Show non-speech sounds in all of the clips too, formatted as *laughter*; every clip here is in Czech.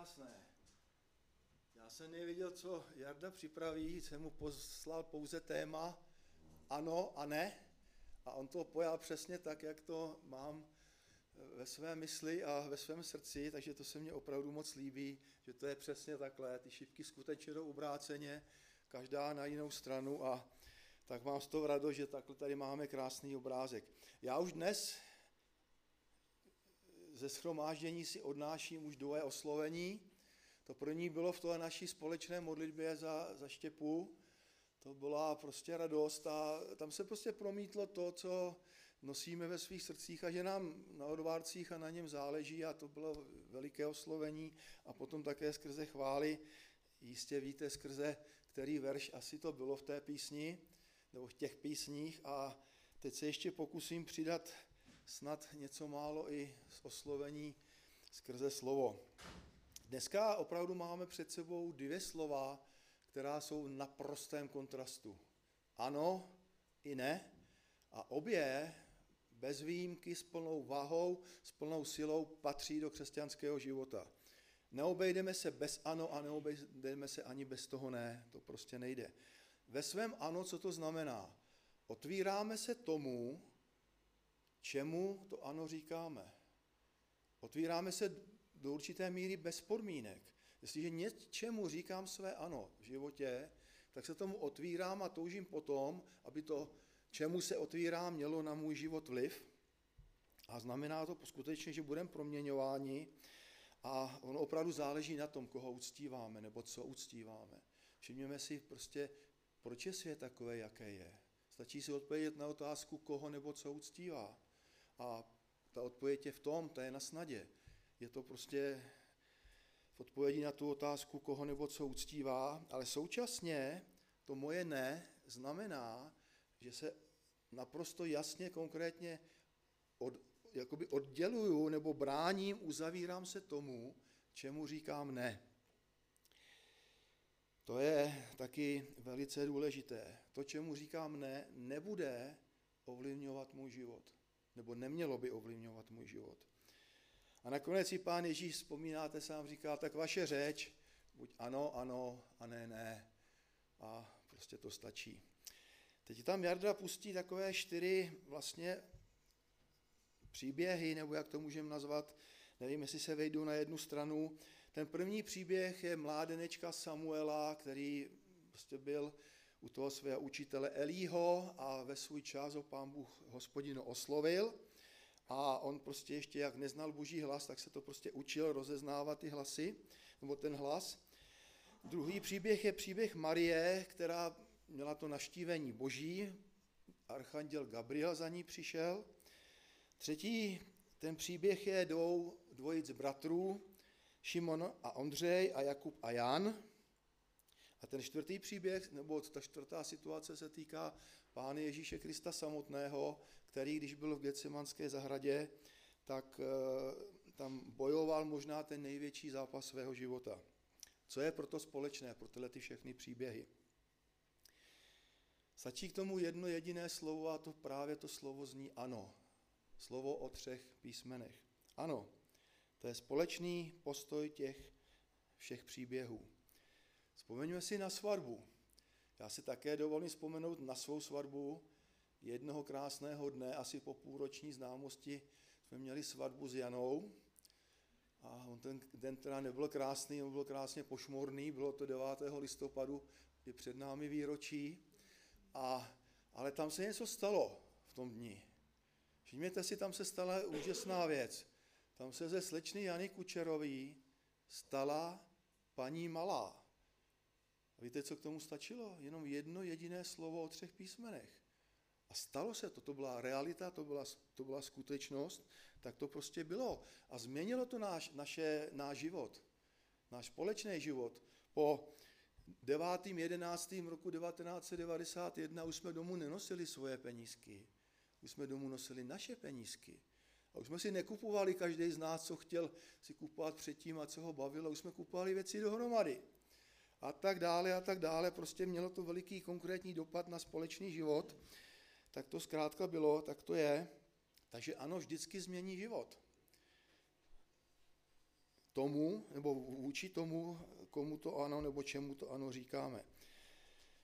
krásné. Já jsem nevěděl, co Jarda připraví, jsem mu poslal pouze téma ano a ne a on to pojal přesně tak, jak to mám ve své mysli a ve svém srdci, takže to se mně opravdu moc líbí, že to je přesně takhle, ty šipky skutečně jdou obráceně, každá na jinou stranu a tak mám z toho radost, že takhle tady máme krásný obrázek. Já už dnes ze schromáždění si odnáším už dvoje oslovení. To první bylo v té naší společné modlitbě za, za štěpu. To byla prostě radost a tam se prostě promítlo to, co nosíme ve svých srdcích a že nám na odvárcích a na něm záleží a to bylo veliké oslovení a potom také skrze chvály, jistě víte skrze který verš asi to bylo v té písni, nebo v těch písních a teď se ještě pokusím přidat snad něco málo i z oslovení skrze slovo. Dneska opravdu máme před sebou dvě slova, která jsou na prostém kontrastu. Ano i ne. A obě bez výjimky s plnou váhou, s plnou silou patří do křesťanského života. Neobejdeme se bez ano a neobejdeme se ani bez toho ne. To prostě nejde. Ve svém ano, co to znamená? Otvíráme se tomu, čemu to ano říkáme. Otvíráme se do určité míry bez podmínek. Jestliže něčemu říkám své ano v životě, tak se tomu otvírám a toužím potom, aby to, čemu se otvírám, mělo na můj život vliv. A znamená to skutečně, že budeme proměňováni a ono opravdu záleží na tom, koho uctíváme nebo co uctíváme. Všimněme si prostě, proč je svět takové, jaké je. Stačí si odpovědět na otázku, koho nebo co uctívá. A ta odpověď je v tom, ta je na snadě. Je to prostě v odpovědi na tu otázku, koho nebo co uctívá, ale současně to moje ne znamená, že se naprosto jasně, konkrétně od, jakoby odděluju nebo bráním, uzavírám se tomu, čemu říkám ne. To je taky velice důležité. To, čemu říkám ne, nebude ovlivňovat můj život. Nebo nemělo by ovlivňovat můj život. A nakonec si pán Ježíš, vzpomínáte, sám říká, tak vaše řeč, buď ano, ano a ne, ne. A prostě to stačí. Teď tam Jarda pustí takové čtyři vlastně příběhy, nebo jak to můžeme nazvat, nevím, jestli se vejdou na jednu stranu. Ten první příběh je mládenečka Samuela, který prostě byl u toho svého učitele Elího a ve svůj čas ho pán Bůh hospodino oslovil a on prostě ještě jak neznal boží hlas, tak se to prostě učil rozeznávat ty hlasy, nebo ten hlas. Druhý příběh je příběh Marie, která měla to naštívení boží, archanděl Gabriel za ní přišel. Třetí, ten příběh je dvou dvojic bratrů, Šimon a Ondřej a Jakub a Jan. A ten čtvrtý příběh, nebo ta čtvrtá situace se týká Pána Ježíše Krista samotného, který, když byl v Getsemanské zahradě, tak eh, tam bojoval možná ten největší zápas svého života. Co je proto společné pro tyhle ty všechny příběhy? Stačí k tomu jedno jediné slovo a to právě to slovo zní ano. Slovo o třech písmenech. Ano, to je společný postoj těch všech příběhů. Vzpomeňme si na svatbu. Já si také dovolím vzpomenout na svou svatbu. Jednoho krásného dne, asi po půlroční známosti, jsme měli svatbu s Janou. A on ten den teda nebyl krásný, on byl krásně pošmorný, bylo to 9. listopadu, je před námi výročí. A, ale tam se něco stalo v tom dni. Všimněte si, tam se stala úžasná věc. Tam se ze slečny Jany Kučerový stala paní malá. A víte, co k tomu stačilo? Jenom jedno jediné slovo o třech písmenech. A stalo se to, to byla realita, to byla, to byla skutečnost, tak to prostě bylo. A změnilo to náš, naše, náš život, náš společný život. Po 9. 11. roku 1991 už jsme domů nenosili svoje penízky, už jsme domů nosili naše penízky. A už jsme si nekupovali každý z nás, co chtěl si kupovat předtím a co ho bavilo, už jsme kupovali věci dohromady a tak dále a tak dále. Prostě mělo to veliký konkrétní dopad na společný život. Tak to zkrátka bylo, tak to je. Takže ano, vždycky změní život. tomu, nebo vůči tomu, komu to ano, nebo čemu to ano říkáme.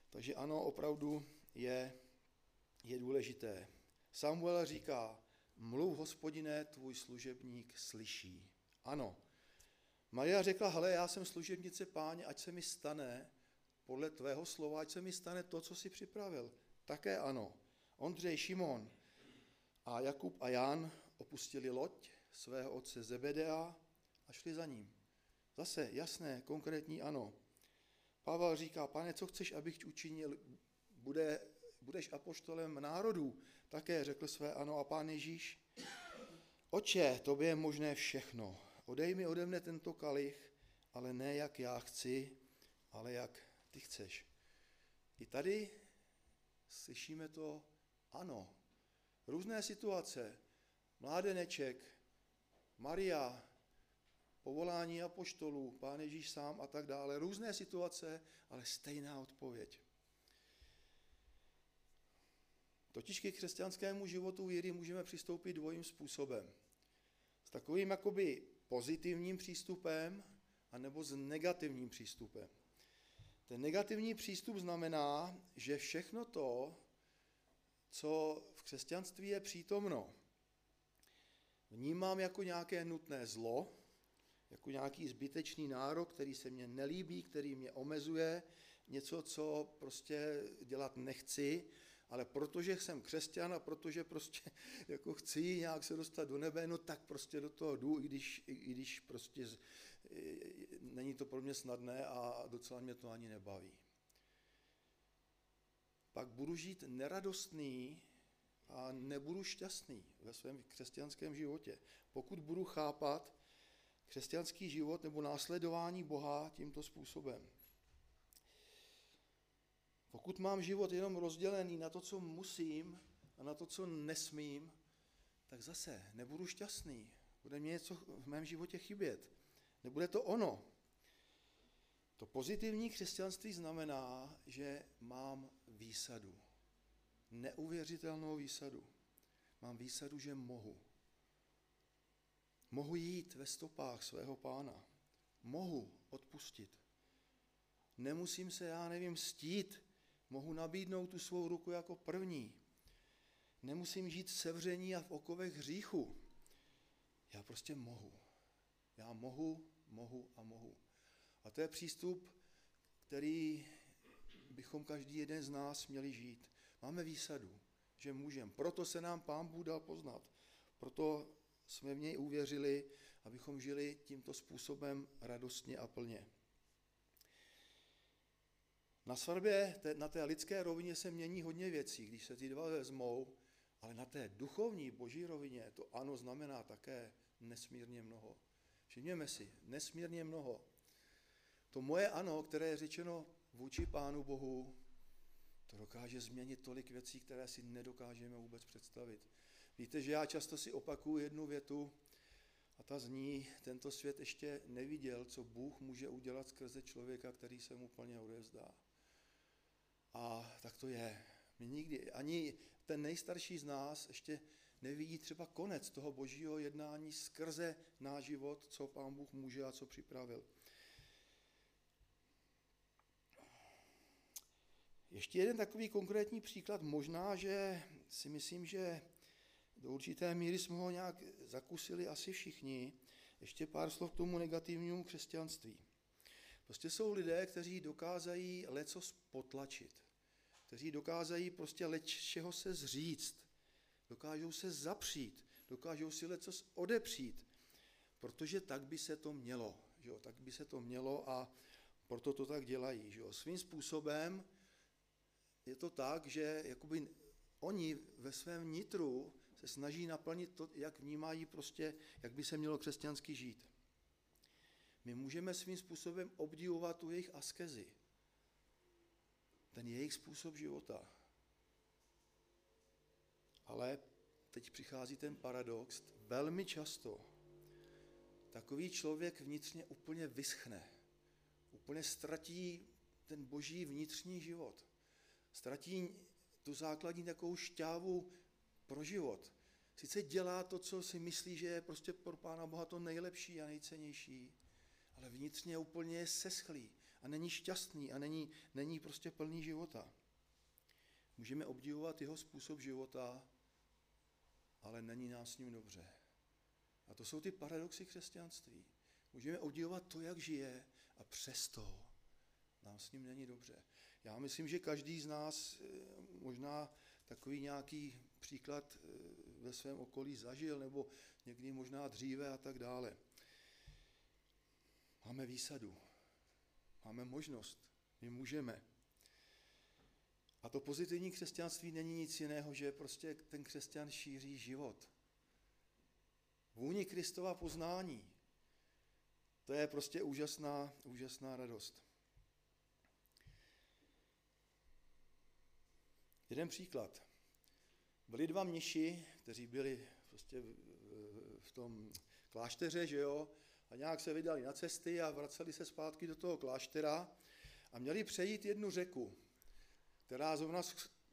Takže ano, opravdu je, je důležité. Samuel říká, mluv hospodine, tvůj služebník slyší. Ano. Maria řekla, hele, já jsem služebnice páně, ať se mi stane podle tvého slova, ať se mi stane to, co si připravil. Také ano. Ondřej, Šimon a Jakub a Jan opustili loď svého otce Zebedea a šli za ním. Zase jasné, konkrétní ano. Pavel říká, pane, co chceš, abych učinil? Bude, budeš apoštolem národů. Také řekl své ano a pán Ježíš. Oče, tobě je možné všechno. Odej mi ode mne tento kalich, ale ne jak já chci, ale jak ty chceš. I tady slyšíme to ano. Různé situace. Mládeneček, Maria, povolání apoštolů, pán Ježíš sám a tak dále. Různé situace, ale stejná odpověď. Totiž ke křesťanskému životu víry můžeme přistoupit dvojím způsobem. S takovým jakoby pozitivním přístupem, anebo s negativním přístupem. Ten negativní přístup znamená, že všechno to, co v křesťanství je přítomno, vnímám jako nějaké nutné zlo, jako nějaký zbytečný nárok, který se mně nelíbí, který mě omezuje, něco, co prostě dělat nechci, ale protože jsem křesťan a protože prostě *laughs* jako chci nějak se dostat do nebe, no tak prostě do toho jdu, i když, i když prostě není to pro mě snadné a docela mě to ani nebaví. Pak budu žít neradostný a nebudu šťastný ve svém křesťanském životě. Pokud budu chápat křesťanský život nebo následování Boha tímto způsobem. Pokud mám život jenom rozdělený na to, co musím a na to, co nesmím, tak zase nebudu šťastný. Bude mě něco v mém životě chybět. Nebude to ono. To pozitivní křesťanství znamená, že mám výsadu. Neuvěřitelnou výsadu. Mám výsadu, že mohu. Mohu jít ve stopách svého pána. Mohu odpustit. Nemusím se, já nevím, stít. Mohu nabídnout tu svou ruku jako první. Nemusím žít v sevření a v okovech hříchu. Já prostě mohu. Já mohu, mohu a mohu. A to je přístup, který bychom každý jeden z nás měli žít. Máme výsadu, že můžeme. Proto se nám Pán Bůh dal poznat. Proto jsme v něj uvěřili, abychom žili tímto způsobem radostně a plně. Na svatbě, na té lidské rovině se mění hodně věcí, když se ty dva vezmou, ale na té duchovní boží rovině to ano znamená také nesmírně mnoho. Všimněme si, nesmírně mnoho. To moje ano, které je řečeno vůči Pánu Bohu, to dokáže změnit tolik věcí, které si nedokážeme vůbec představit. Víte, že já často si opakuju jednu větu a ta zní, tento svět ještě neviděl, co Bůh může udělat skrze člověka, který se mu plně odevzdá. A tak to je. My nikdy, ani ten nejstarší z nás ještě nevidí třeba konec toho božího jednání skrze náš život, co pán Bůh může a co připravil. Ještě jeden takový konkrétní příklad, možná, že si myslím, že do určité míry jsme ho nějak zakusili asi všichni. Ještě pár slov k tomu negativnímu křesťanství. Prostě jsou lidé, kteří dokázají leco potlačit, kteří dokázají prostě leč čeho se zříct, dokážou se zapřít, dokážou si leco odepřít, protože tak by se to mělo, že jo? tak by se to mělo a proto to tak dělají. Že jo? Svým způsobem je to tak, že jakoby oni ve svém nitru se snaží naplnit to, jak vnímají prostě, jak by se mělo křesťansky žít. My můžeme svým způsobem obdivovat tu jejich askezi, ten jejich způsob života. Ale teď přichází ten paradox, velmi často takový člověk vnitřně úplně vyschne, úplně ztratí ten boží vnitřní život, ztratí tu základní takovou šťávu pro život. Sice dělá to, co si myslí, že je prostě pro Pána Boha to nejlepší a nejcennější, ale vnitřně úplně seschlý a není šťastný a není, není prostě plný života. Můžeme obdivovat jeho způsob života, ale není nás s ním dobře. A to jsou ty paradoxy křesťanství. Můžeme obdivovat to, jak žije, a přesto nám s ním není dobře. Já myslím, že každý z nás eh, možná takový nějaký příklad eh, ve svém okolí zažil, nebo někdy možná dříve a tak dále. Máme výsadu, máme možnost, my můžeme. A to pozitivní křesťanství není nic jiného, že prostě ten křesťan šíří život. Vůni Kristova poznání. To je prostě úžasná, úžasná radost. Jeden příklad. Byli dva mniši, kteří byli prostě v tom klášteře, že jo, a nějak se vydali na cesty a vraceli se zpátky do toho kláštera a měli přejít jednu řeku, která zrovna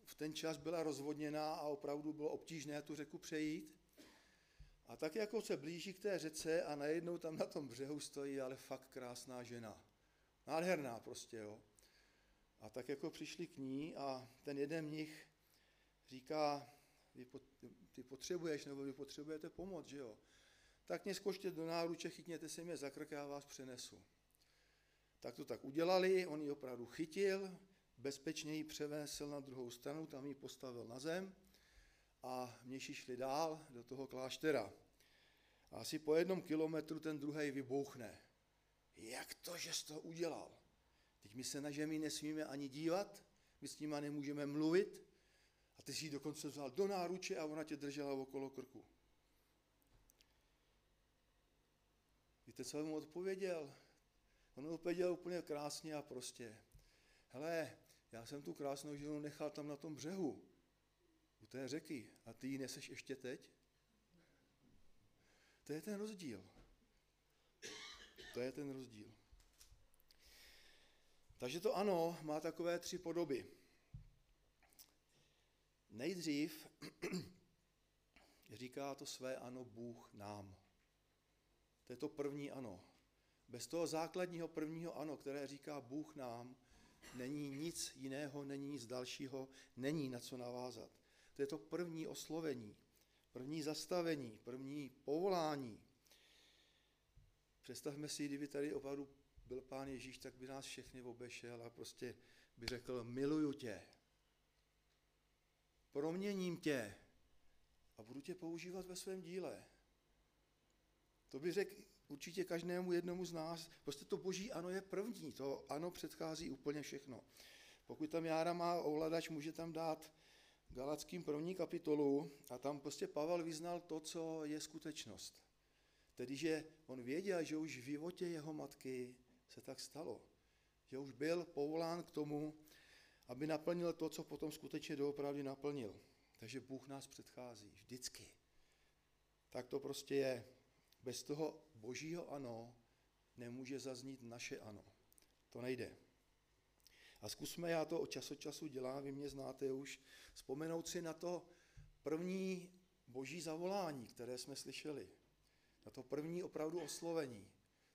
v ten čas byla rozvodněná a opravdu bylo obtížné tu řeku přejít. A tak jako se blíží k té řece a najednou tam na tom břehu stojí ale fakt krásná žena. Nádherná prostě, jo. A tak jako přišli k ní a ten jeden mnich říká, ty potřebuješ nebo vy potřebujete pomoc, že jo. Tak mě skočte do náruče, chytněte se mě za krk, já vás přenesu. Tak to tak udělali, on ji opravdu chytil, bezpečně ji převezl na druhou stranu, tam ji postavil na zem a mniši šli dál do toho kláštera. A asi po jednom kilometru ten druhý vybouchne. Jak to, že jsi to udělal? Teď my se na žemi nesmíme ani dívat, my s nima nemůžeme mluvit a ty si ji dokonce vzal do náruče a ona tě držela okolo krku. Víte, co mu odpověděl? On odpověděl úplně krásně a prostě. Hele, já jsem tu krásnou ženu nechal tam na tom břehu, u té řeky, a ty ji neseš ještě teď? To je ten rozdíl. To je ten rozdíl. Takže to ano má takové tři podoby. Nejdřív *clears throat* říká to své ano Bůh nám. To je to první ano. Bez toho základního prvního ano, které říká Bůh nám, není nic jiného, není nic dalšího, není na co navázat. To je to první oslovení, první zastavení, první povolání. Představme si, kdyby tady opravdu byl pán Ježíš, tak by nás všechny obešel a prostě by řekl, miluju tě, proměním tě a budu tě používat ve svém díle. To by řekl určitě každému jednomu z nás. Prostě to boží ano je první, to ano předchází úplně všechno. Pokud tam Jára má ovladač, může tam dát Galackým první kapitolu a tam prostě Pavel vyznal to, co je skutečnost. Tedy, že on věděl, že už v životě jeho matky se tak stalo. Že už byl povolán k tomu, aby naplnil to, co potom skutečně doopravdy naplnil. Takže Bůh nás předchází vždycky. Tak to prostě je. Bez toho božího ano nemůže zaznít naše ano. To nejde. A zkusme, já to od času času dělám, vy mě znáte už, vzpomenout si na to první boží zavolání, které jsme slyšeli. Na to první opravdu oslovení.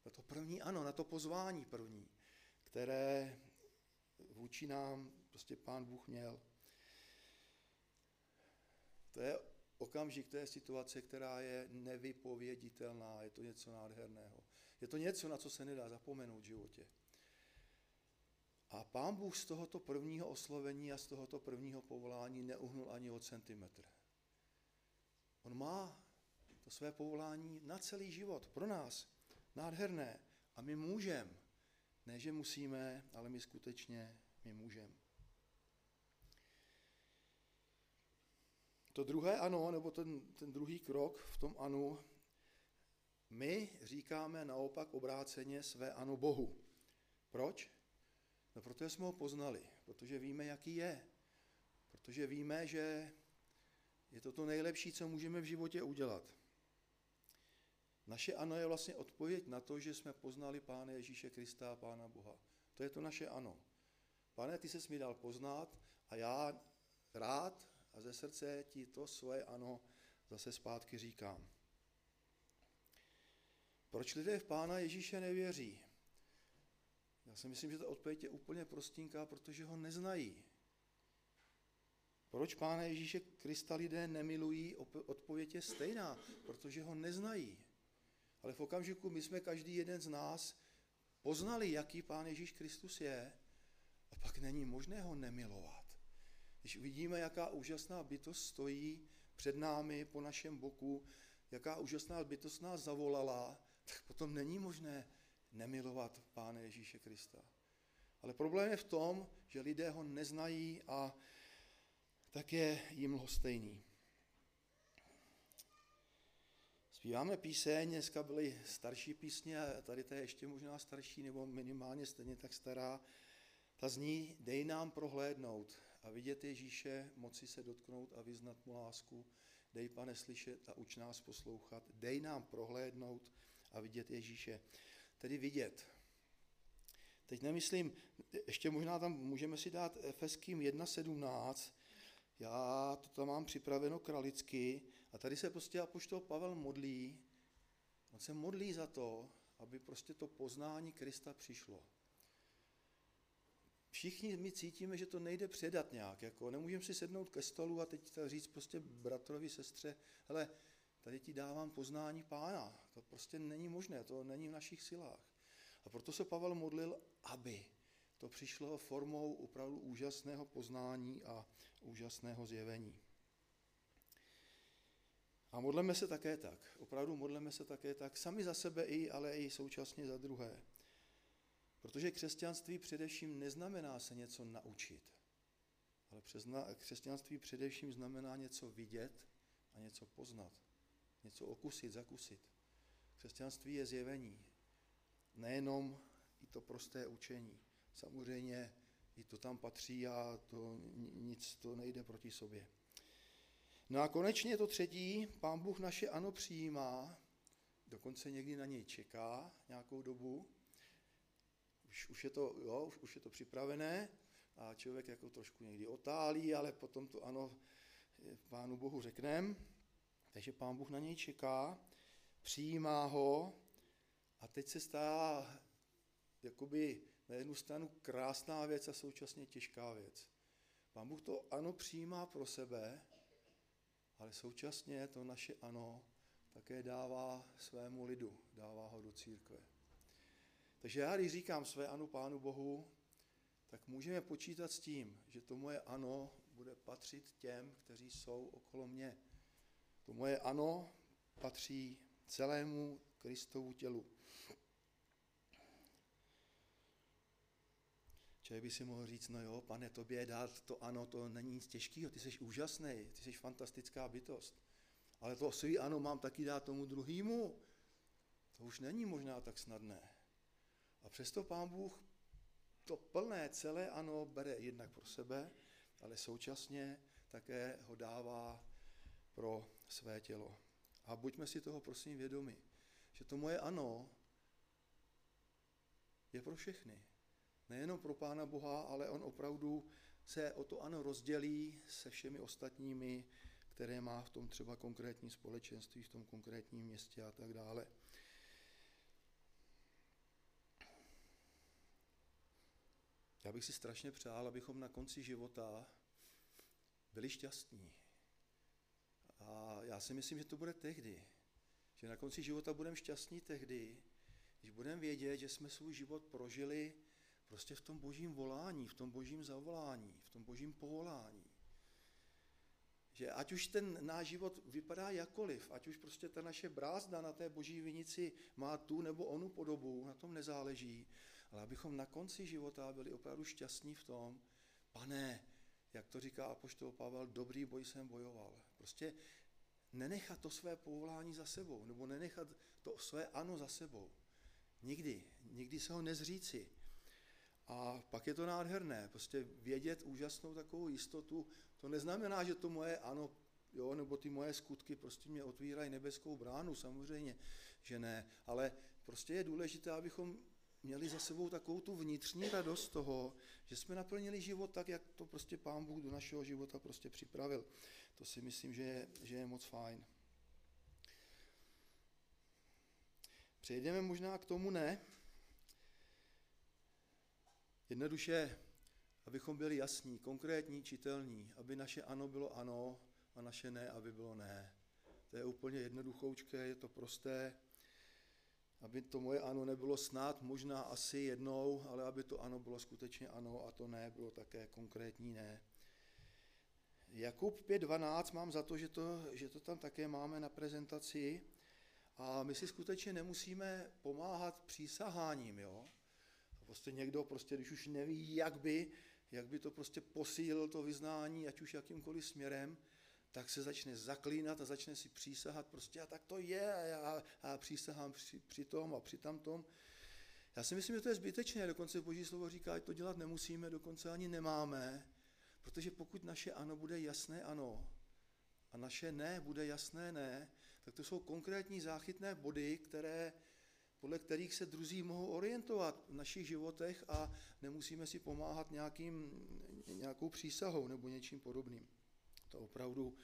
Na to první ano, na to pozvání první, které vůči nám prostě pán Bůh měl. To je okamžik, je situace, která je nevypověditelná, je to něco nádherného. Je to něco, na co se nedá zapomenout v životě. A pán Bůh z tohoto prvního oslovení a z tohoto prvního povolání neuhnul ani o centimetr. On má to své povolání na celý život, pro nás, nádherné. A my můžeme, ne že musíme, ale my skutečně my můžeme. To druhé ano, nebo ten, ten druhý krok v tom anu, my říkáme naopak obráceně své ano Bohu. Proč? No protože jsme ho poznali, protože víme, jaký je. Protože víme, že je to to nejlepší, co můžeme v životě udělat. Naše ano je vlastně odpověď na to, že jsme poznali Pána Ježíše Krista a Pána Boha. To je to naše ano. Pane, ty se mi dal poznat a já rád ze srdce ti to svoje ano zase zpátky říkám. Proč lidé v Pána Ježíše nevěří? Já si myslím, že ta odpověď je úplně prostínká, protože ho neznají. Proč Pána Ježíše Krista lidé nemilují? Odpověď je stejná, protože ho neznají. Ale v okamžiku my jsme každý jeden z nás poznali, jaký Pán Ježíš Kristus je, a pak není možné ho nemilovat. Když vidíme, jaká úžasná bytost stojí před námi, po našem boku, jaká úžasná bytost nás zavolala, tak potom není možné nemilovat Pána Ježíše Krista. Ale problém je v tom, že lidé ho neznají a tak je jim lhostejný. Zpíváme píseň, dneska byly starší písně tady to je ještě možná starší nebo minimálně stejně tak stará. Ta zní, dej nám prohlédnout a vidět Ježíše, moci se dotknout a vyznat mu lásku. Dej, pane, slyšet a uč nás poslouchat. Dej nám prohlédnout a vidět Ježíše. Tedy vidět. Teď nemyslím, ještě možná tam můžeme si dát Efeským 1.17, já to tam mám připraveno kralicky a tady se prostě apoštol Pavel modlí, on se modlí za to, aby prostě to poznání Krista přišlo. Všichni my cítíme, že to nejde předat nějak, jako nemůžeme si sednout ke stolu a teď říct prostě bratrovi, sestře, hele, tady ti dávám poznání pána. To prostě není možné, to není v našich silách. A proto se Pavel modlil, aby to přišlo formou opravdu úžasného poznání a úžasného zjevení. A modleme se také tak. Opravdu modleme se také tak, sami za sebe i, ale i současně za druhé. Protože křesťanství především neznamená se něco naučit, ale křesťanství především znamená něco vidět a něco poznat, něco okusit, zakusit. Křesťanství je zjevení, nejenom i to prosté učení. Samozřejmě i to tam patří a to nic to nejde proti sobě. No a konečně to třetí, pán Bůh naše ano přijímá, dokonce někdy na něj čeká nějakou dobu, už, už, je, to, jo, už, už je to připravené a člověk jako trošku někdy otálí, ale potom to ano pánu Bohu řekneme. Takže pán Bůh na něj čeká, přijímá ho a teď se stává jakoby na jednu stranu krásná věc a současně těžká věc. Pán Bůh to ano přijímá pro sebe, ale současně to naše ano také dává svému lidu, dává ho do církve. Takže já, když říkám své ano Pánu Bohu, tak můžeme počítat s tím, že to moje ano bude patřit těm, kteří jsou okolo mě. To moje ano patří celému Kristovu tělu. Člověk by si mohl říct, no jo, pane, tobě dát to ano, to není nic těžkého, ty jsi úžasný, ty jsi fantastická bytost. Ale to svý ano mám taky dát tomu druhému. To už není možná tak snadné. A přesto pán Bůh to plné celé ano bere jednak pro sebe, ale současně také ho dává pro své tělo. A buďme si toho prosím vědomi, že to moje ano je pro všechny. Nejenom pro Pána Boha, ale on opravdu se o to ano rozdělí se všemi ostatními, které má v tom třeba konkrétní společenství, v tom konkrétním městě a tak dále. Já bych si strašně přál, abychom na konci života byli šťastní. A já si myslím, že to bude tehdy. Že na konci života budeme šťastní tehdy, když budeme vědět, že jsme svůj život prožili prostě v tom božím volání, v tom božím zavolání, v tom božím povolání. Že ať už ten náš život vypadá jakoliv, ať už prostě ta naše brázda na té boží vinici má tu nebo onu podobu, na tom nezáleží, ale abychom na konci života byli opravdu šťastní v tom, pane, jak to říká apoštol Pavel, dobrý boj jsem bojoval. Prostě nenechat to své povolání za sebou, nebo nenechat to své ano za sebou. Nikdy, nikdy se ho nezříci. A pak je to nádherné, prostě vědět úžasnou takovou jistotu, to neznamená, že to moje ano, jo, nebo ty moje skutky prostě mě otvírají nebeskou bránu, samozřejmě, že ne, ale prostě je důležité, abychom měli za sebou takovou tu vnitřní radost toho, že jsme naplnili život tak, jak to prostě Pán Bůh do našeho života prostě připravil. To si myslím, že je, že je moc fajn. Přejdeme možná k tomu ne. Jednoduše, abychom byli jasní, konkrétní, čitelní, aby naše ano bylo ano a naše ne, aby bylo ne. To je úplně jednoduchoučké, je to prosté, aby to moje ano nebylo snad, možná asi jednou, ale aby to ano bylo skutečně ano a to ne bylo také konkrétní ne. Jakub 5.12 mám za to, že to, že to tam také máme na prezentaci a my si skutečně nemusíme pomáhat přísaháním, jo. Prostě někdo, prostě, když už neví, jak by, jak by to prostě posílil to vyznání, ať už jakýmkoliv směrem, tak se začne zaklínat a začne si přísahat prostě a tak to je a já, a přísahám při, při tom a při tamtom. Já si myslím, že to je zbytečné, dokonce Boží slovo říká, že to dělat nemusíme, dokonce ani nemáme, protože pokud naše ano bude jasné ano a naše ne bude jasné ne, tak to jsou konkrétní záchytné body, které, podle kterých se druzí mohou orientovat v našich životech a nemusíme si pomáhat nějakým, nějakou přísahou nebo něčím podobným. To opravdu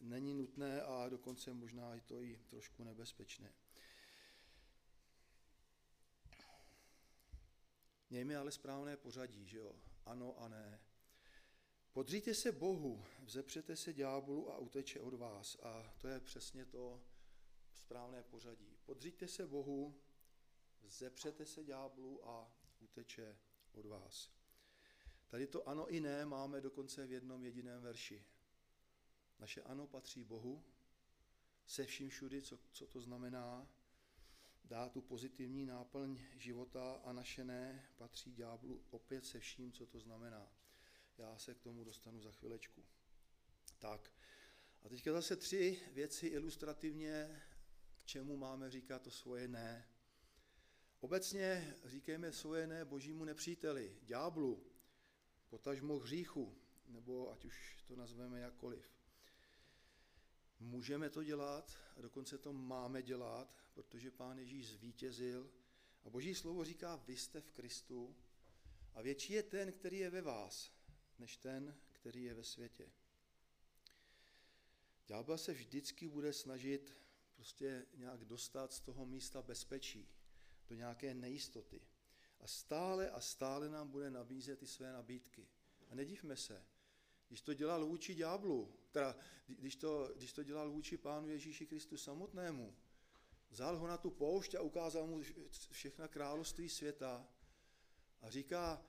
není nutné a dokonce možná je to i trošku nebezpečné. Mějme ale správné pořadí, že jo? Ano a ne. Podříte se Bohu, vzepřete se ďáblu a uteče od vás. A to je přesně to správné pořadí. Podříte se Bohu, vzepřete se ďáblu a uteče od vás. Tady to ano i ne máme dokonce v jednom jediném verši. Naše ano patří Bohu, se vším všudy, co, co to znamená, dá tu pozitivní náplň života a naše ne patří ďáblu opět se vším, co to znamená. Já se k tomu dostanu za chvilečku. Tak, a teďka zase tři věci ilustrativně, k čemu máme říkat to svoje ne. Obecně říkejme svoje ne božímu nepříteli, ďáblu, potažmo hříchu, nebo ať už to nazveme jakkoliv. Můžeme to dělat a dokonce to máme dělat, protože Pán Ježíš zvítězil a Boží slovo říká, vy jste v Kristu a větší je ten, který je ve vás, než ten, který je ve světě. Ďábel se vždycky bude snažit prostě nějak dostat z toho místa bezpečí, do nějaké nejistoty. A stále a stále nám bude nabízet ty své nabídky. A nedivme se, když to dělal vůči ďáblu, teda když to, když to dělal vůči Pánu Ježíši Kristu samotnému, vzal ho na tu poušť a ukázal mu všechna království světa a říká,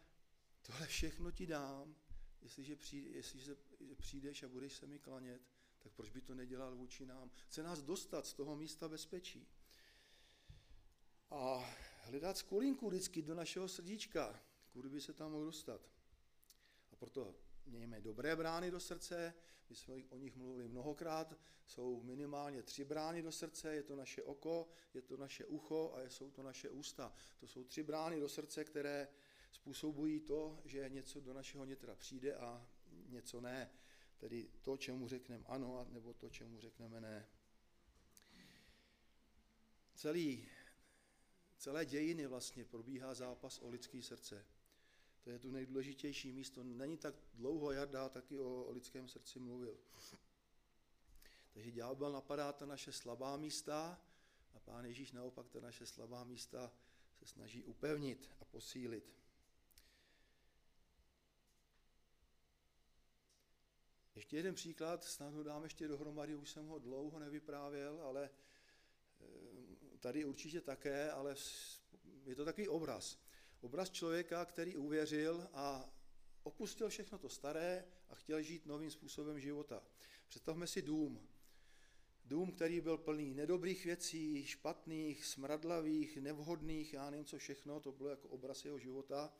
tohle všechno ti dám, jestliže, přijde, jestliže přijdeš a budeš se mi klanět, tak proč by to nedělal vůči nám? Chce nás dostat z toho místa bezpečí. A hledat skulinku vždycky do našeho srdíčka, kudy by se tam mohl dostat. A proto mějme dobré brány do srdce, my jsme o nich mluvili mnohokrát, jsou minimálně tři brány do srdce, je to naše oko, je to naše ucho a jsou to naše ústa. To jsou tři brány do srdce, které způsobují to, že něco do našeho nitra přijde a něco ne. Tedy to, čemu řekneme ano, nebo to, čemu řekneme ne. Celý, celé dějiny vlastně probíhá zápas o lidské srdce. To je tu nejdůležitější místo. Není tak dlouho Jarda taky o, o lidském srdci mluvil. Takže ďábel napadá ta naše slabá místa a pán Ježíš naopak ta naše slabá místa se snaží upevnit a posílit. Ještě jeden příklad, snad ho dám ještě dohromady, už jsem ho dlouho nevyprávěl, ale eh, tady určitě také, ale je to takový obraz. Obraz člověka, který uvěřil a opustil všechno to staré a chtěl žít novým způsobem života. Představme si dům. Dům, který byl plný nedobrých věcí, špatných, smradlavých, nevhodných, já nevím co všechno, to bylo jako obraz jeho života.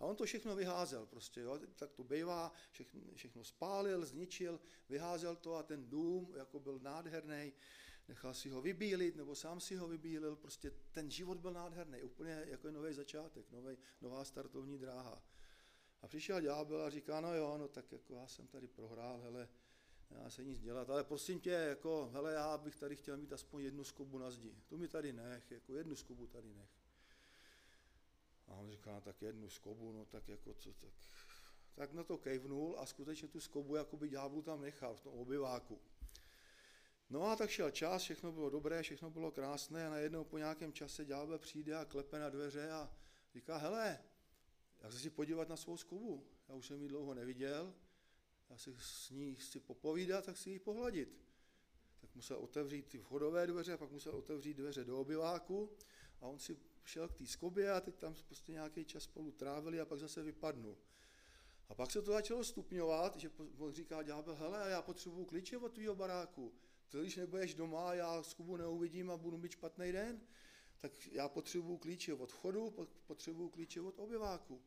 A on to všechno vyházel prostě, jo, tak to bývá, všechno, všechno spálil, zničil, vyházel to a ten dům jako byl nádherný, nechal si ho vybílit, nebo sám si ho vybílil, prostě ten život byl nádherný, úplně jako nový začátek, nový, nová startovní dráha. A přišel ďábel a říká, no jo, no tak jako já jsem tady prohrál, hele, já se nic dělat, ale prosím tě, jako, hele, já bych tady chtěl mít aspoň jednu skubu na zdi, tu mi tady nech, jako jednu skubu tady nech. A on říká, no, tak jednu skobu, no tak jako co, tak, tak na to kejvnul a skutečně tu skobu jakoby ďáblu tam nechal v tom obyváku. No a tak šel čas, všechno bylo dobré, všechno bylo krásné a najednou po nějakém čase ďábel přijde a klepe na dveře a říká, hele, já chci si podívat na svou skubu, já už jsem ji dlouho neviděl, já si s ní chci popovídat, tak si ji pohladit. Tak musel otevřít ty vchodové dveře, pak musel otevřít dveře do obyváku a on si šel k té skobě a teď tam prostě nějaký čas spolu trávili a pak zase vypadnul. A pak se to začalo stupňovat, že říká ďábel, hele, já potřebuju klíče od tvýho baráku. Ty, když nebudeš doma, já skubu neuvidím a budu mít špatný den, tak já potřebuju klíče od vchodu, potřebuju klíče od obyváku.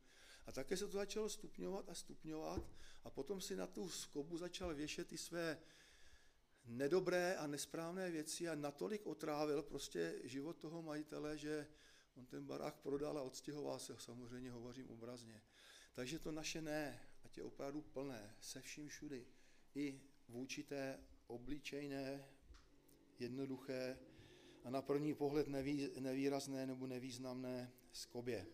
A také se to začalo stupňovat a stupňovat a potom si na tu skobu začal věšet i své nedobré a nesprávné věci a natolik otrávil prostě život toho majitele, že on ten barák prodal a odstěhoval se, samozřejmě hovořím obrazně. Takže to naše ne, ať je opravdu plné, se vším všudy, i vůči té obličejné, jednoduché a na první pohled nevý, nevýrazné nebo nevýznamné skobě.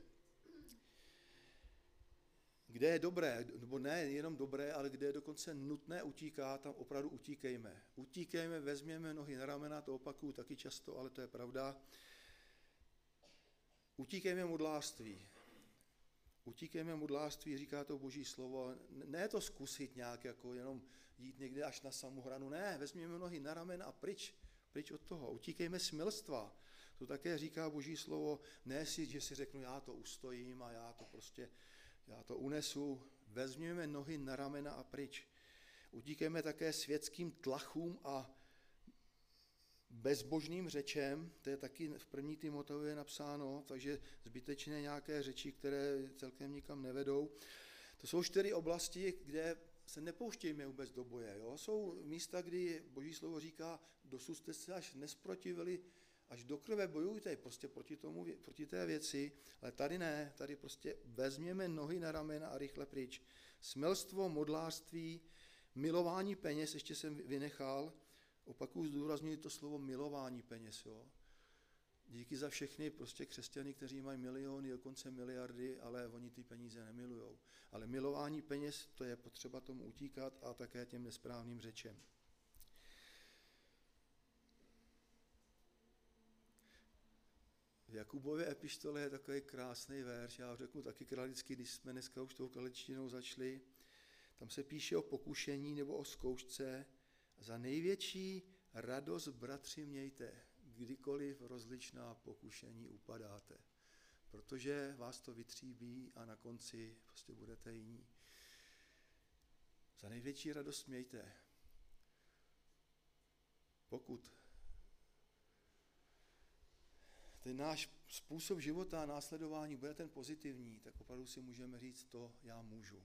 Kde je dobré, nebo ne jenom dobré, ale kde je dokonce nutné utíkat, tam opravdu utíkejme. Utíkejme, vezměme nohy na ramena, to opakuju taky často, ale to je pravda. Utíkejme modlářství. Utíkejme modlářství, říká to boží slovo. Ne to zkusit nějak, jako jenom jít někde až na samou hranu. Ne, vezměme nohy na ramena a pryč, pryč od toho. Utíkejme smilstva. To také říká boží slovo. Ne si, že si řeknu, já to ustojím a já to prostě já to unesu, vezměme nohy na ramena a pryč. Utíkejme také světským tlachům a bezbožným řečem, to je taky v první Timoteově napsáno, takže zbytečné nějaké řeči, které celkem nikam nevedou. To jsou čtyři oblasti, kde se nepouštějme vůbec do boje. Jo? Jsou místa, kdy Boží slovo říká, dosud jste se až nesprotivili až do krve bojujte prostě proti, tomu, proti té věci, ale tady ne, tady prostě vezměme nohy na ramena a rychle pryč. Smelstvo, modlářství, milování peněz, ještě jsem vynechal, opakuju, zdůraznuju to slovo milování peněz, jo. Díky za všechny prostě křesťany, kteří mají miliony, dokonce miliardy, ale oni ty peníze nemilujou. Ale milování peněz, to je potřeba tomu utíkat a také těm nesprávným řečem. V Jakubově epištole je takový krásný verš, já řeknu taky kralicky, když jsme dneska už tou kraličtinou začali. Tam se píše o pokušení nebo o zkoušce. Za největší radost, bratři, mějte, kdykoliv rozličná pokušení upadáte. Protože vás to vytříbí a na konci prostě budete jiní. Za největší radost mějte. Pokud ten náš způsob života a následování bude ten pozitivní, tak opravdu si můžeme říct to, já můžu.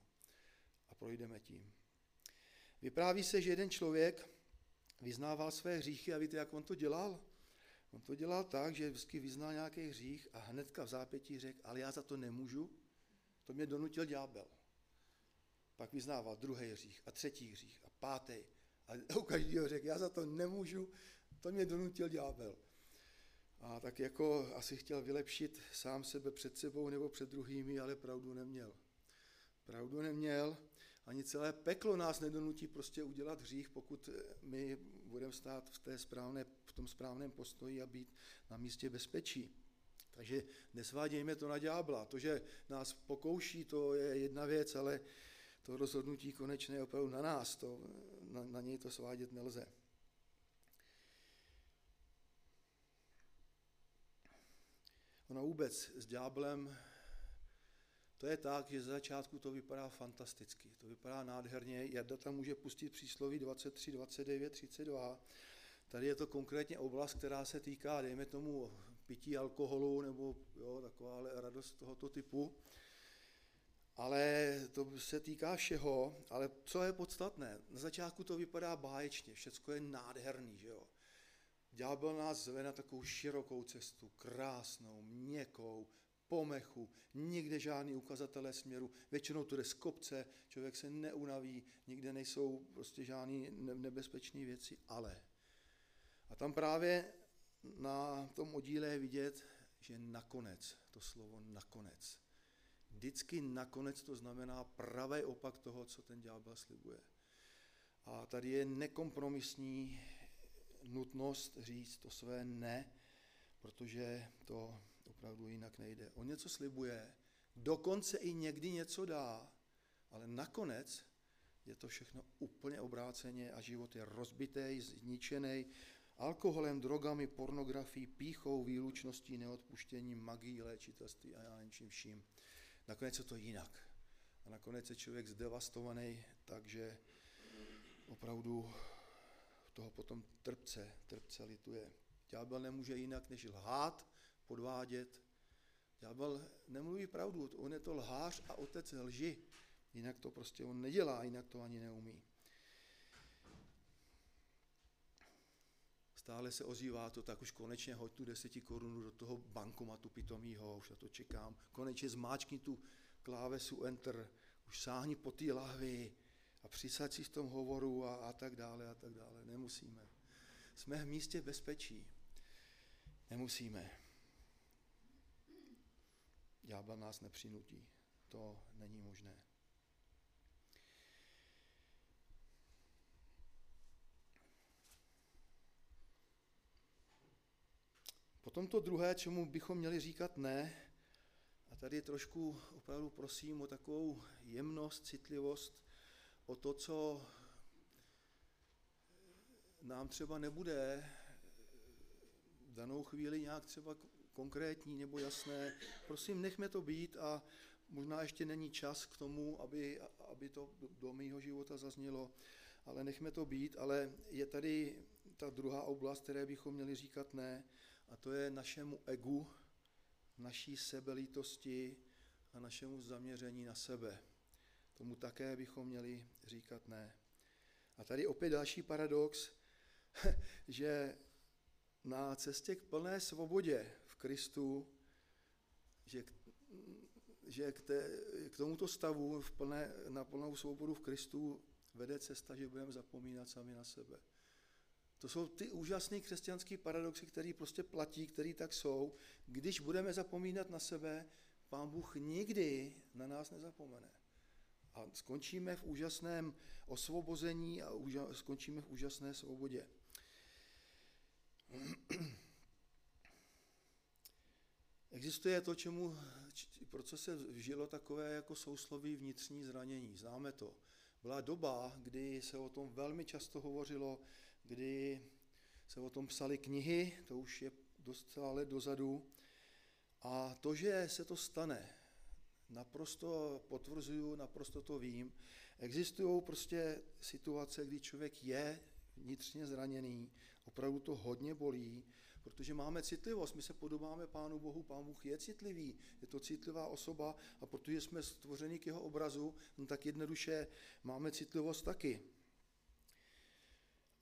A projdeme tím. Vypráví se, že jeden člověk vyznával své hříchy a víte, jak on to dělal? On to dělal tak, že vždycky vyznal nějaký hřích a hnedka v zápětí řekl, ale já za to nemůžu, to mě donutil ďábel. Pak vyznával druhý hřích a třetí hřích a pátý. A u každého řekl, já za to nemůžu, to mě donutil ďábel a tak jako asi chtěl vylepšit sám sebe před sebou nebo před druhými, ale pravdu neměl. Pravdu neměl, ani celé peklo nás nedonutí prostě udělat hřích, pokud my budeme stát v, té správné, v tom správném postoji a být na místě bezpečí. Takže nesvádějme to na ďábla. To, že nás pokouší, to je jedna věc, ale to rozhodnutí konečné je opravdu na nás. To, na, na něj to svádět nelze. Ono vůbec s ďáblem, to je tak, že za začátku to vypadá fantasticky, to vypadá nádherně. Jarda tam může pustit přísloví 23, 29, 32. Tady je to konkrétně oblast, která se týká, dejme tomu, pití alkoholu nebo jo, taková radost tohoto typu. Ale to se týká všeho, ale co je podstatné? Na začátku to vypadá báječně, všecko je nádherný, že jo. Ďábel nás zve na takovou širokou cestu, krásnou, měkkou, pomechu, nikde žádný ukazatelé směru, většinou to jde z kopce, člověk se neunaví, nikde nejsou prostě žádné nebezpečné věci, ale. A tam právě na tom oddíle je vidět, že nakonec, to slovo nakonec. Vždycky nakonec to znamená pravý opak toho, co ten ďábel slibuje. A tady je nekompromisní nutnost říct to své ne, protože to opravdu jinak nejde. On něco slibuje, dokonce i někdy něco dá, ale nakonec je to všechno úplně obráceně a život je rozbitý, zničený alkoholem, drogami, pornografií, píchou, výlučností, neodpuštěním, magií, léčitelství a já nevím vším. Nakonec je to jinak. A nakonec je člověk zdevastovaný, takže opravdu toho potom trpce, trpce lituje. Ďábel nemůže jinak než lhát, podvádět. Ďábel nemluví pravdu, on je to lhář a otec lži. Jinak to prostě on nedělá, jinak to ani neumí. Stále se ozývá to, tak už konečně hoď tu deseti korunu do toho bankomatu pitomýho, už na to čekám. Konečně zmáčkni tu klávesu Enter, už sáhni po té lahvi a přisaď si v tom hovoru a, a tak dále a tak dále. Nemusíme. Jsme v místě bezpečí. Nemusíme. Ďábel nás nepřinutí. To není možné. Potom to druhé, čemu bychom měli říkat ne, a tady trošku opravdu prosím o takovou jemnost, citlivost, o to, co nám třeba nebude v danou chvíli nějak třeba konkrétní nebo jasné. Prosím, nechme to být a možná ještě není čas k tomu, aby, aby to do mého života zaznělo, ale nechme to být, ale je tady ta druhá oblast, které bychom měli říkat ne, a to je našemu egu, naší sebelítosti a našemu zaměření na sebe. Tomu také bychom měli říkat ne. A tady opět další paradox, *laughs* že na cestě k plné svobodě Kristu, že, k, že k, té, k tomuto stavu v plné, na plnou svobodu v Kristu vede cesta, že budeme zapomínat sami na sebe. To jsou ty úžasné křesťanské paradoxy, které prostě platí, které tak jsou. Když budeme zapomínat na sebe, pán Bůh nikdy na nás nezapomene. A skončíme v úžasném osvobození a skončíme v úžasné svobodě. Existuje to, čemu, pro co se vžilo takové jako sousloví vnitřní zranění. Známe to. Byla doba, kdy se o tom velmi často hovořilo, kdy se o tom psaly knihy, to už je docela let dozadu. A to, že se to stane, naprosto potvrzuju, naprosto to vím. Existují prostě situace, kdy člověk je vnitřně zraněný, opravdu to hodně bolí, protože máme citlivost, my se podobáme Pánu Bohu, Pán Bůh je citlivý, je to citlivá osoba a protože jsme stvořeni k jeho obrazu, no tak jednoduše máme citlivost taky.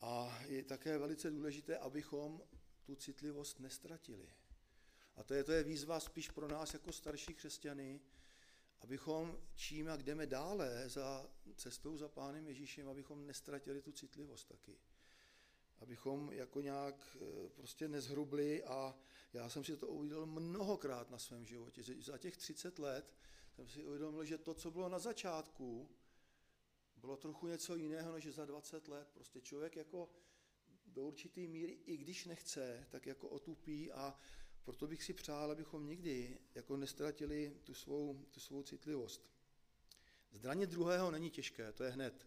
A je také velice důležité, abychom tu citlivost nestratili. A to je, to je výzva spíš pro nás jako starší křesťany, abychom čím jak jdeme dále za cestou za Pánem Ježíšem, abychom nestratili tu citlivost taky. Abychom jako nějak eh, prostě nezhrubli a já jsem si to uvědomil mnohokrát na svém životě. Za těch 30 let jsem si uvědomil, že to, co bylo na začátku, bylo trochu něco jiného než za 20 let. Prostě člověk jako do určité míry, i když nechce, tak jako otupí a proto bych si přál, abychom nikdy jako nestratili tu svou, tu svou citlivost. Zdraně druhého není těžké, to je hned.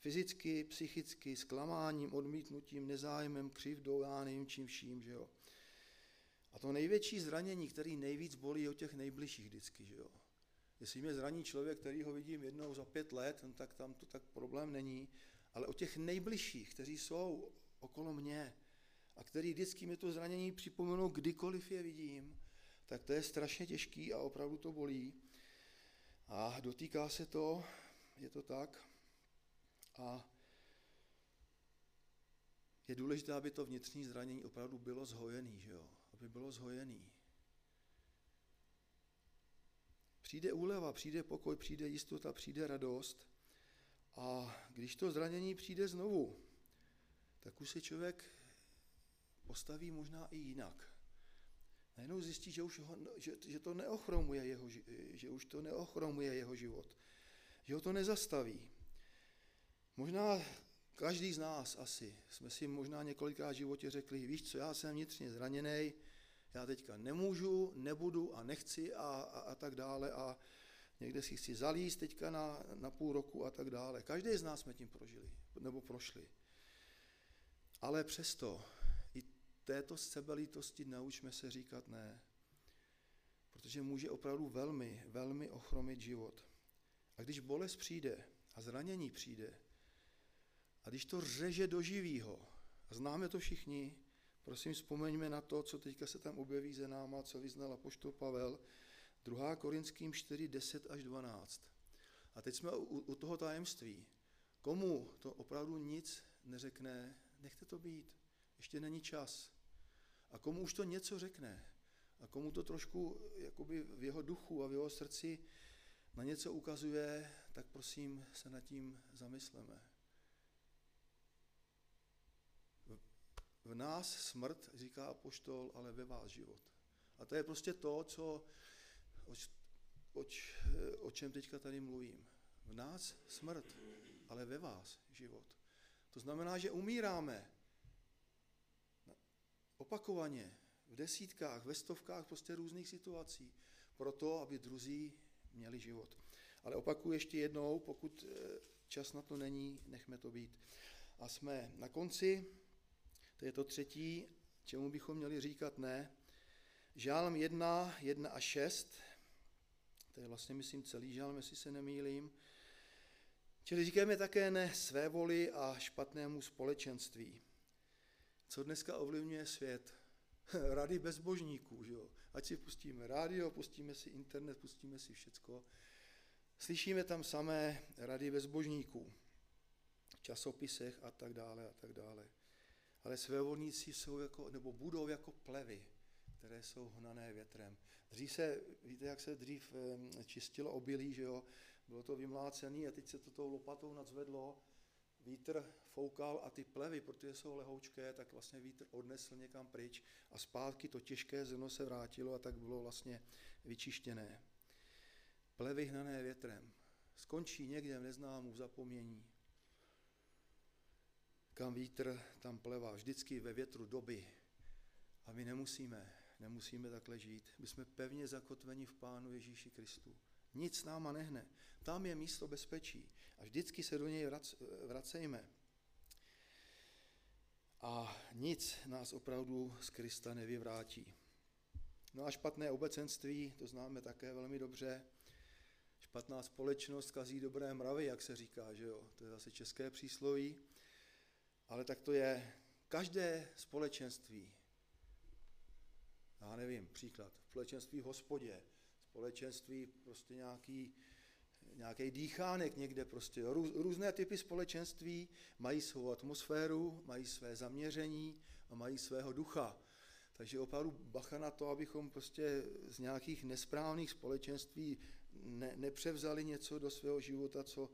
Fyzicky, psychicky, zklamáním, odmítnutím, nezájmem, křivdou, já nevím čím vším, že jo. A to největší zranění, který nejvíc bolí, je o těch nejbližších vždycky, že jo. Jestli mě zraní člověk, který ho vidím jednou za pět let, no tak tam to tak problém není, ale o těch nejbližších, kteří jsou okolo mě a který vždycky mi to zranění připomenou, kdykoliv je vidím, tak to je strašně těžký a opravdu to bolí. A dotýká se to, je to tak. A je důležité, aby to vnitřní zranění opravdu bylo zhojený, že jo? Aby bylo zhojený. Přijde úleva, přijde pokoj, přijde jistota, přijde radost. A když to zranění přijde znovu, tak už se člověk postaví možná i jinak. Najednou zjistí, že, už ho, že, že to neochromuje jeho, že už to neochromuje jeho život, že ho to nezastaví. Možná každý z nás asi jsme si možná několikrát v životě řekli, víš co, já jsem vnitřně zraněný, já teďka nemůžu, nebudu a nechci a, a, a tak dále a někde si chci zalíst teďka na, na půl roku a tak dále. Každý z nás jsme tím prožili nebo prošli. Ale přesto i této sebelítosti naučme se říkat ne, protože může opravdu velmi, velmi ochromit život. A když bolest přijde a zranění přijde, a když to řeže do živýho, a známe to všichni, prosím vzpomeňme na to, co teďka se tam objeví ze náma, co vyznal apoštol Pavel, 2. Korinským 4, 10 až 12. A teď jsme u, u toho tajemství. Komu to opravdu nic neřekne, nechte to být. Ještě není čas. A komu už to něco řekne, a komu to trošku jakoby v jeho duchu a v jeho srdci na něco ukazuje, tak prosím se nad tím zamysleme. V nás smrt, říká apoštol, ale ve vás život. A to je prostě to, co, oč, oč, o čem teďka tady mluvím. V nás smrt, ale ve vás život. To znamená, že umíráme opakovaně, v desítkách, ve stovkách prostě různých situací, proto, aby druzí měli život. Ale opakuju ještě jednou, pokud eh, čas na to není, nechme to být. A jsme na konci, to je to třetí, čemu bychom měli říkat ne. Žálm 1, 1 a 6, to je vlastně, myslím, celý žálm, jestli se nemýlím. Čili říkáme také ne své voli a špatnému společenství. Co dneska ovlivňuje svět? *laughs* Rady bezbožníků, že jo? Ať si pustíme rádio, pustíme si internet, pustíme si všecko. Slyšíme tam samé rady bezbožníků v časopisech a tak dále a tak dále. Ale svévolníci jsou jako, nebo budou jako plevy, které jsou hnané větrem. Dřív se, víte, jak se dřív čistilo obilí, že jo? Bylo to vymlácené a teď se to tou lopatou nadzvedlo, vítr foukal a ty plevy, protože jsou lehoučké, tak vlastně vítr odnesl někam pryč a zpátky to těžké zrno se vrátilo a tak bylo vlastně vyčištěné. Plevy hnané větrem. Skončí někde v neznámu zapomnění. Kam vítr, tam pleva. Vždycky ve větru doby. A my nemusíme, nemusíme takhle žít. My jsme pevně zakotveni v Pánu Ježíši Kristu. Nic náma nehne. Tam je místo bezpečí. A vždycky se do něj vracejme. A nic nás opravdu z Krista nevyvrátí. No a špatné obecenství, to známe také velmi dobře. Špatná společnost kazí dobré mravy, jak se říká, že jo? To je zase české přísloví. Ale tak to je každé společenství. Já nevím, příklad. Společenství v hospodě, společenství prostě nějaký, nějaký dýchánek někde prostě. Růz, různé typy společenství mají svou atmosféru, mají své zaměření a mají svého ducha. Takže opravdu bacha na to, abychom prostě z nějakých nesprávných společenství ne, nepřevzali něco do svého života, co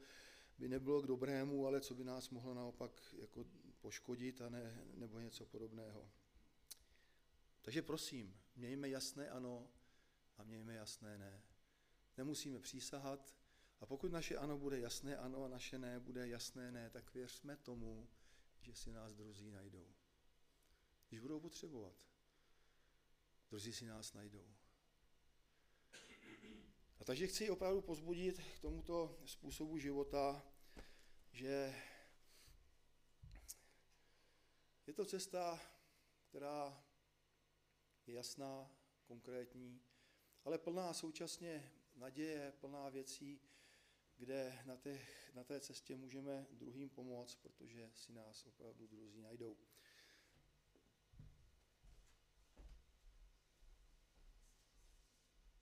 by nebylo k dobrému, ale co by nás mohlo naopak jako poškodit a ne, nebo něco podobného. Takže prosím, mějme jasné ano a mějme jasné ne. Nemusíme přísahat a pokud naše ano bude jasné ano a naše ne bude jasné ne, tak věřme tomu, že si nás druzí najdou. Když budou potřebovat, druzí si nás najdou. A takže chci opravdu pozbudit k tomuto způsobu života, že je to cesta, která je jasná, konkrétní, ale plná současně naděje, plná věcí, kde na, té, na té cestě můžeme druhým pomoct, protože si nás opravdu druzí najdou.